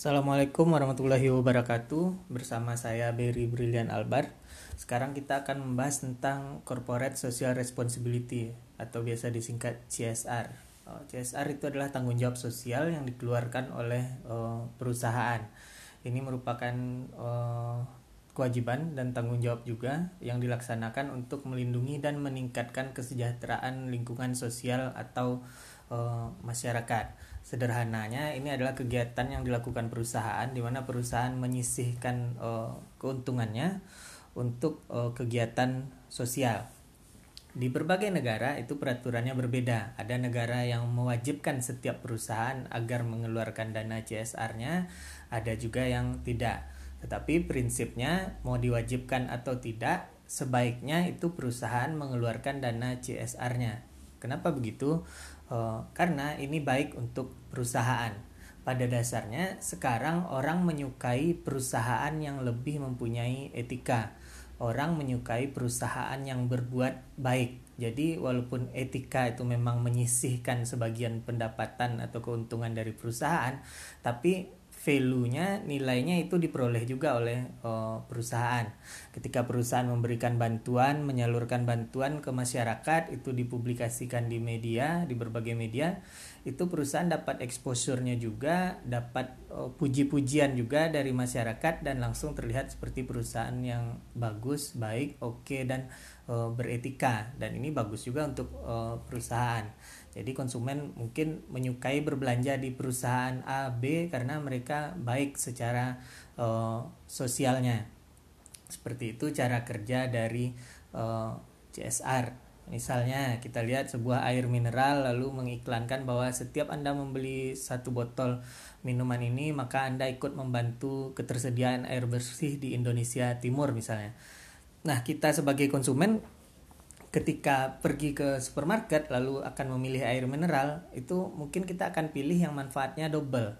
Assalamualaikum warahmatullahi wabarakatuh. Bersama saya Berry Brilian Albar. Sekarang kita akan membahas tentang Corporate Social Responsibility Atau biasa disingkat CSR oh, CSR itu adalah tanggung jawab sosial yang dikeluarkan oleh uh, perusahaan. Ini merupakan uh, kewajiban dan tanggung jawab juga yang dilaksanakan untuk melindungi dan meningkatkan kesejahteraan lingkungan sosial atau uh, masyarakat Sederhananya ini adalah kegiatan yang dilakukan perusahaan di mana perusahaan menyisihkan uh, keuntungannya untuk uh, kegiatan sosial. Di berbagai negara itu peraturannya berbeda. Ada negara yang mewajibkan setiap perusahaan agar mengeluarkan dana CSR-nya, ada juga yang tidak. Tetapi prinsipnya mau diwajibkan atau tidak, sebaiknya itu perusahaan mengeluarkan dana CSR-nya. Kenapa begitu? Uh, karena ini baik untuk perusahaan. Pada dasarnya, sekarang orang menyukai perusahaan yang lebih mempunyai etika. Orang menyukai perusahaan yang berbuat baik. Jadi, walaupun etika itu memang menyisihkan sebagian pendapatan atau keuntungan dari perusahaan, tapi value-nya, nilainya itu diperoleh juga oleh uh, perusahaan. Ketika perusahaan memberikan bantuan, menyalurkan bantuan ke masyarakat, itu dipublikasikan di media, di berbagai media, itu perusahaan dapat exposure-nya juga, dapat uh, puji-pujian juga dari masyarakat dan langsung terlihat seperti perusahaan yang bagus, baik, oke okay, dan uh, beretika. Dan ini bagus juga untuk uh, perusahaan. Jadi konsumen mungkin menyukai berbelanja di perusahaan A, B karena mereka baik secara uh, sosialnya. Seperti itu cara kerja dari uh, eh, CSR. Misalnya kita lihat sebuah air mineral lalu mengiklankan bahwa setiap Anda membeli satu botol minuman ini maka Anda ikut membantu ketersediaan air bersih di Indonesia Timur misalnya. Nah, kita sebagai konsumen ketika pergi ke supermarket lalu akan memilih air mineral itu mungkin kita akan pilih yang manfaatnya double.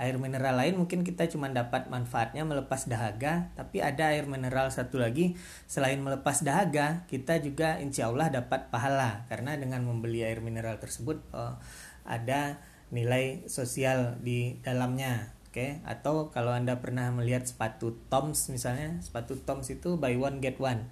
Air mineral lain mungkin kita cuma dapat manfaatnya melepas dahaga tapi ada air mineral satu lagi selain melepas dahaga kita juga insya Allah dapat pahala. Karena dengan membeli air mineral tersebut oh, ada nilai sosial di dalamnya oke? Okay? atau kalau anda pernah melihat sepatu Toms misalnya sepatu Toms itu buy one get one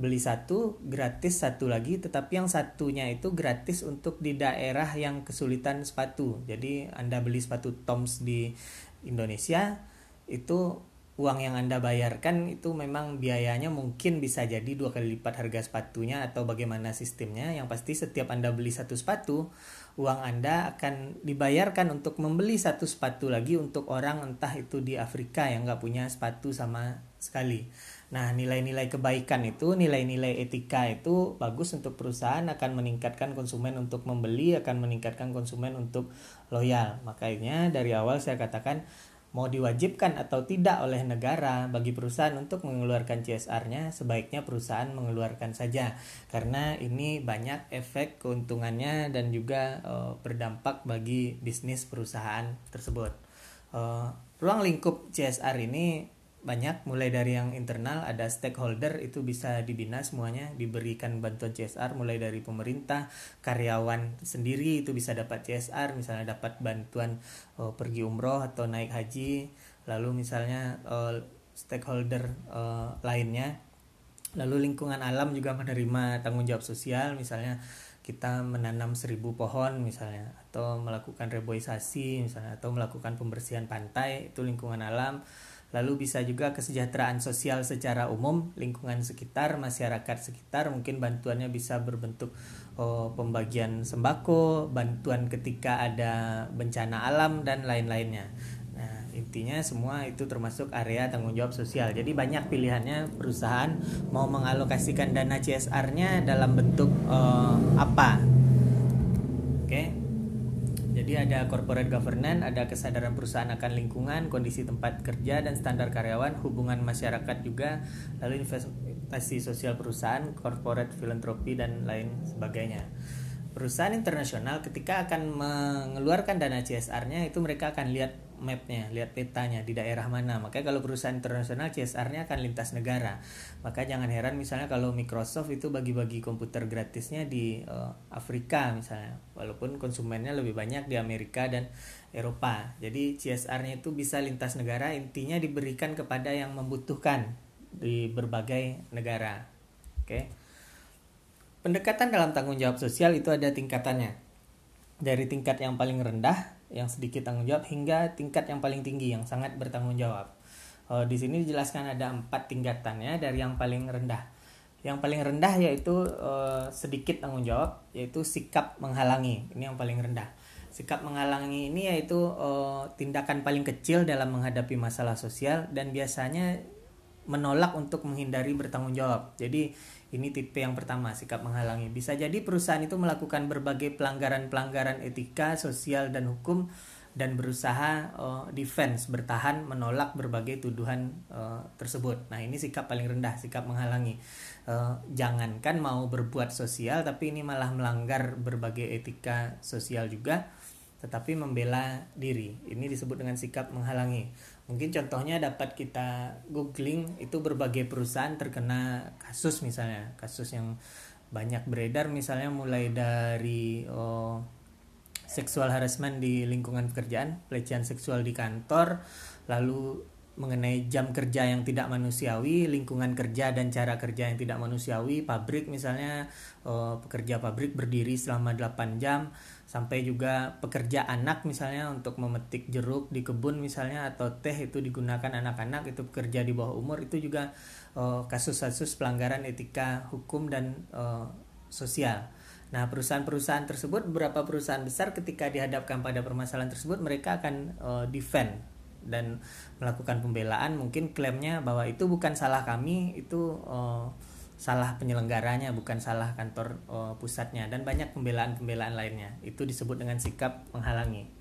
beli satu gratis satu lagi tetapi yang satunya itu gratis untuk di daerah yang kesulitan sepatu. Jadi anda beli sepatu Toms di Indonesia itu uang yang anda bayarkan itu memang biayanya mungkin bisa jadi dua kali lipat harga sepatunya atau bagaimana sistemnya yang pasti setiap anda beli satu sepatu uang anda akan dibayarkan untuk membeli satu sepatu lagi untuk orang entah itu di Afrika yang nggak punya sepatu sama sekali Nah, nilai-nilai kebaikan itu, nilai-nilai etika itu bagus untuk perusahaan akan meningkatkan konsumen untuk membeli, akan meningkatkan konsumen untuk loyal. Makanya dari awal saya katakan mau diwajibkan atau tidak oleh negara bagi perusahaan untuk mengeluarkan CSR-nya, sebaiknya perusahaan mengeluarkan saja karena ini banyak efek keuntungannya dan juga uh, berdampak bagi bisnis perusahaan tersebut. Uh, ruang lingkup CSR ini banyak mulai dari yang internal ada stakeholder itu bisa dibina semuanya diberikan bantuan CSR mulai dari pemerintah karyawan sendiri itu bisa dapat CSR misalnya dapat bantuan oh, pergi umroh atau naik haji lalu misalnya oh, stakeholder oh, lainnya. Lalu lingkungan alam juga menerima tanggung jawab sosial misalnya kita menanam seribu pohon misalnya atau melakukan reboisasi misalnya atau melakukan pembersihan pantai itu lingkungan alam Lalu bisa juga kesejahteraan sosial secara umum, lingkungan sekitar, masyarakat sekitar, mungkin bantuannya bisa berbentuk oh, pembagian sembako, bantuan ketika ada bencana alam dan lain-lainnya. Nah, intinya semua itu termasuk area tanggung jawab sosial. Jadi banyak pilihannya perusahaan mau mengalokasikan dana CSR-nya dalam bentuk oh, apa. Jadi ada corporate governance, ada kesadaran perusahaan akan lingkungan, kondisi tempat kerja dan standar karyawan, hubungan masyarakat juga, lalu investasi sosial perusahaan, corporate filantropi dan lain sebagainya. perusahaan internasional ketika akan mengeluarkan dana CSR-nya itu mereka akan lihat mapnya, lihat petanya di daerah mana. Makanya kalau perusahaan internasional CSR-nya akan lintas negara. Maka jangan heran misalnya kalau Microsoft itu bagi-bagi komputer gratisnya di uh, Afrika misalnya, walaupun konsumennya lebih banyak di Amerika dan Eropa. Jadi CSR-nya itu bisa lintas negara, intinya diberikan kepada yang membutuhkan di berbagai negara. Oke. Pendekatan dalam tanggung jawab sosial itu ada tingkatannya. Dari tingkat yang paling rendah, yang sedikit tanggung jawab, hingga tingkat yang paling tinggi, yang sangat bertanggung jawab. Uh, di sini dijelaskan ada empat tingkatannya dari yang paling rendah. Yang paling rendah yaitu uh, sedikit tanggung jawab, yaitu sikap menghalangi. Ini yang paling rendah. Sikap menghalangi ini yaitu uh, tindakan paling kecil dalam menghadapi masalah sosial dan biasanya menolak untuk menghindari bertanggung jawab. Jadi ini tipe yang pertama, sikap menghalangi. Bisa jadi perusahaan itu melakukan berbagai pelanggaran-pelanggaran etika, sosial, dan hukum dan berusaha uh, defense, bertahan, menolak berbagai tuduhan uh, tersebut. Nah ini sikap paling rendah, sikap menghalangi. Uh, jangankan mau berbuat sosial, tapi ini malah melanggar berbagai etika sosial juga, tetapi membela diri. Ini disebut dengan sikap menghalangi. Mungkin contohnya dapat kita googling itu berbagai perusahaan terkena kasus misalnya, kasus yang banyak beredar misalnya mulai dari oh, seksual harassment di lingkungan pekerjaan, pelecehan seksual di kantor, lalu mengenai jam kerja yang tidak manusiawi, lingkungan kerja dan cara kerja yang tidak manusiawi, pabrik misalnya oh, pekerja pabrik berdiri selama 8 jam, sampai juga pekerja anak misalnya untuk memetik jeruk di kebun misalnya atau teh itu digunakan anak-anak itu pekerja di bawah umur itu juga uh, kasus-kasus pelanggaran etika hukum dan uh, sosial. Nah perusahaan-perusahaan tersebut beberapa perusahaan besar ketika dihadapkan pada permasalahan tersebut mereka akan defend dan melakukan pembelaan mungkin klaimnya bahwa itu bukan salah kami itu uh, salah penyelenggaranya bukan salah kantor uh, pusatnya. Dan banyak pembelaan-pembelaan lainnya. Itu disebut dengan sikap menghalangi.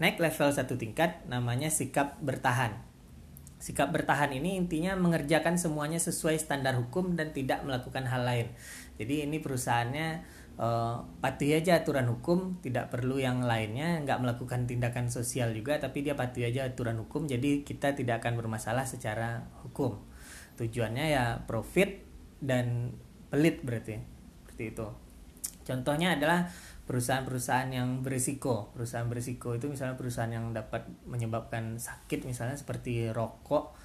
Naik level satu tingkat namanya sikap bertahan. Sikap bertahan ini intinya mengerjakan semuanya sesuai standar hukum dan tidak melakukan hal lain. Jadi ini perusahaannya uh, patuhi aja aturan hukum tidak perlu yang lainnya nggak melakukan tindakan sosial juga tapi dia patuhi aja aturan hukum jadi kita tidak akan bermasalah secara hukum. Tujuannya ya profit dan pelit berarti seperti itu. Contohnya adalah perusahaan-perusahaan yang berisiko. Perusahaan berisiko itu misalnya perusahaan yang dapat menyebabkan sakit misalnya seperti rokok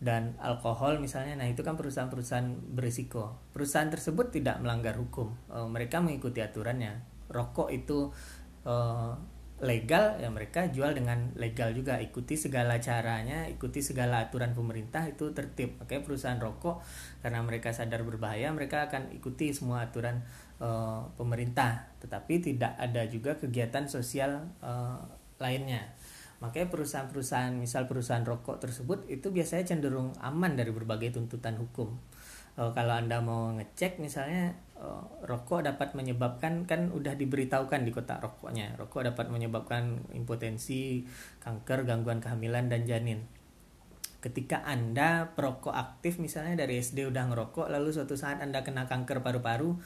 dan alkohol misalnya nah itu kan perusahaan-perusahaan berisiko. Perusahaan tersebut tidak melanggar hukum. E, mereka mengikuti aturannya. Rokok itu e, legal ya mereka jual dengan legal juga. Ikuti segala caranya ikuti segala aturan pemerintah itu tertib. Makanya perusahaan rokok karena mereka sadar berbahaya mereka akan ikuti semua aturan uh, pemerintah. Tetapi tidak ada juga kegiatan sosial uh, lainnya makanya perusahaan-perusahaan misal perusahaan rokok tersebut itu biasanya cenderung aman dari berbagai tuntutan hukum. Uh, kalau anda mau ngecek misalnya uh, rokok dapat menyebabkan kan udah diberitahukan di kotak rokoknya rokok dapat menyebabkan impotensi kanker gangguan kehamilan dan janin. Ketika anda perokok aktif misalnya dari SD udah ngerokok lalu suatu saat anda kena kanker paru-paru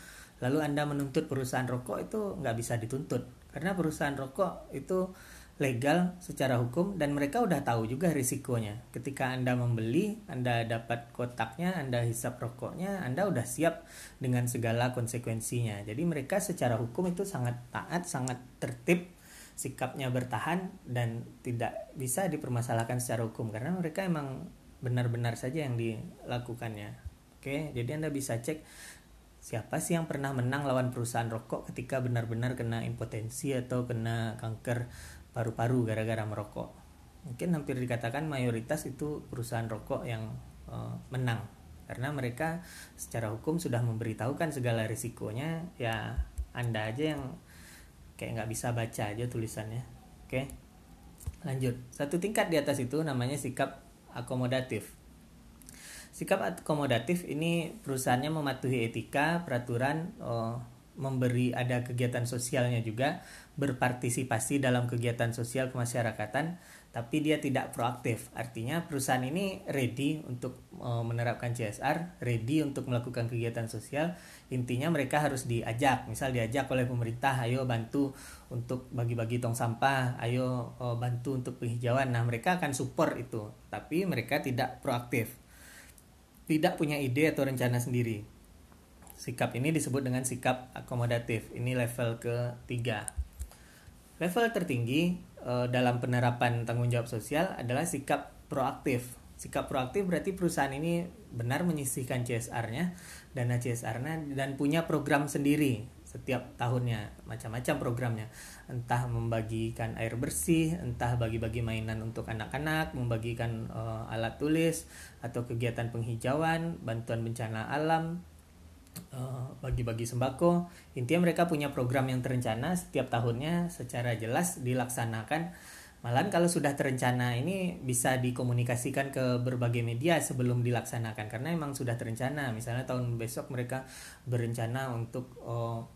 lalu anda menuntut perusahaan rokok itu nggak bisa dituntut. Karena perusahaan rokok itu legal secara hukum dan mereka udah tahu juga risikonya. Ketika Anda membeli, Anda dapat kotaknya, Anda hisap rokoknya, Anda udah siap dengan segala konsekuensinya. Jadi mereka secara hukum itu sangat taat, sangat tertib, sikapnya bertahan dan tidak bisa dipermasalahkan secara hukum karena mereka emang benar-benar saja yang dilakukannya. Oke, jadi Anda bisa cek siapa sih yang pernah menang lawan perusahaan rokok ketika benar-benar kena impotensi atau kena kanker paru-paru gara-gara merokok. Mungkin hampir dikatakan mayoritas itu perusahaan rokok yang uh, menang. Karena mereka secara hukum sudah memberitahukan segala risikonya ya anda aja yang kayak nggak bisa baca aja tulisannya. Oke lanjut. Satu tingkat di atas itu namanya sikap akomodatif. Sikap akomodatif ini perusahaannya mematuhi etika peraturan oh, memberi ada kegiatan sosialnya juga, berpartisipasi dalam kegiatan sosial kemasyarakatan, tapi dia tidak proaktif. Artinya perusahaan ini ready untuk uh, menerapkan CSR, ready untuk melakukan kegiatan sosial. Intinya mereka harus diajak, misal diajak oleh pemerintah, ayo bantu untuk bagi-bagi tong sampah, ayo uh, bantu untuk penghijauan. Nah, mereka akan support itu, tapi mereka tidak proaktif. Tidak punya ide atau rencana sendiri. Sikap ini disebut dengan sikap akomodatif. Ini level ketiga. Level tertinggi uh, dalam penerapan tanggung jawab sosial adalah sikap proaktif. Sikap proaktif berarti perusahaan ini benar menyisihkan CSR-nya, dana CSR-nya dan punya program sendiri setiap tahunnya, macam-macam programnya. Entah membagikan air bersih, entah bagi-bagi mainan untuk anak-anak, membagikan uh, alat tulis atau kegiatan penghijauan, bantuan bencana alam, bagi-bagi sembako. Intinya mereka punya program yang terencana setiap tahunnya secara jelas dilaksanakan. Malahan kalau sudah terencana ini bisa dikomunikasikan ke berbagai media sebelum dilaksanakan karena emang sudah terencana. Misalnya tahun besok mereka berencana untuk oh,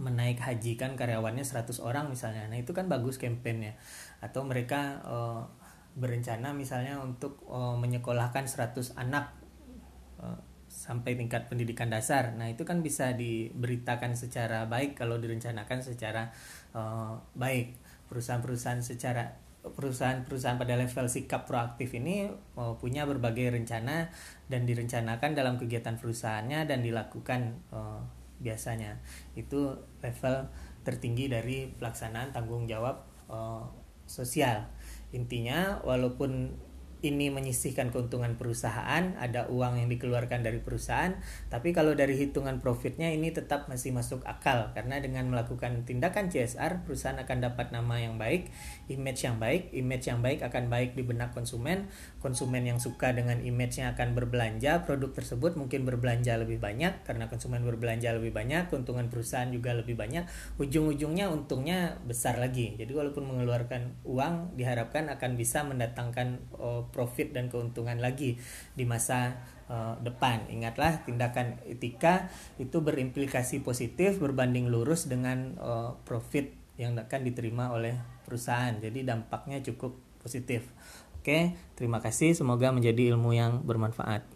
menaik hajikan karyawannya 100 orang misalnya. Nah, itu kan bagus kampanyenya. Atau mereka oh, berencana misalnya untuk oh, menyekolahkan 100 anak sampai tingkat pendidikan dasar. Nah, itu kan bisa diberitakan secara baik kalau direncanakan secara uh, baik. Perusahaan-perusahaan secara perusahaan-perusahaan pada level sikap proaktif ini uh, punya berbagai rencana dan direncanakan dalam kegiatan perusahaannya dan dilakukan uh, biasanya. Itu level tertinggi dari pelaksanaan tanggung jawab uh, sosial. Intinya walaupun ini menyisihkan keuntungan perusahaan, ada uang yang dikeluarkan dari perusahaan, tapi kalau dari hitungan profitnya ini tetap masih masuk akal. Karena dengan melakukan tindakan CSR, perusahaan akan dapat nama yang baik, image yang baik, image yang baik akan baik di benak konsumen, konsumen yang suka dengan image-nya akan berbelanja, produk tersebut mungkin berbelanja lebih banyak. Karena konsumen berbelanja lebih banyak, keuntungan perusahaan juga lebih banyak, ujung-ujungnya untungnya besar lagi. Jadi walaupun mengeluarkan uang diharapkan akan bisa mendatangkan oh, profit dan keuntungan lagi di masa uh, depan. Ingatlah tindakan etika itu berimplikasi positif berbanding lurus dengan uh, profit yang akan diterima oleh perusahaan. Jadi dampaknya cukup positif. Oke, terima kasih. Semoga menjadi ilmu yang bermanfaat.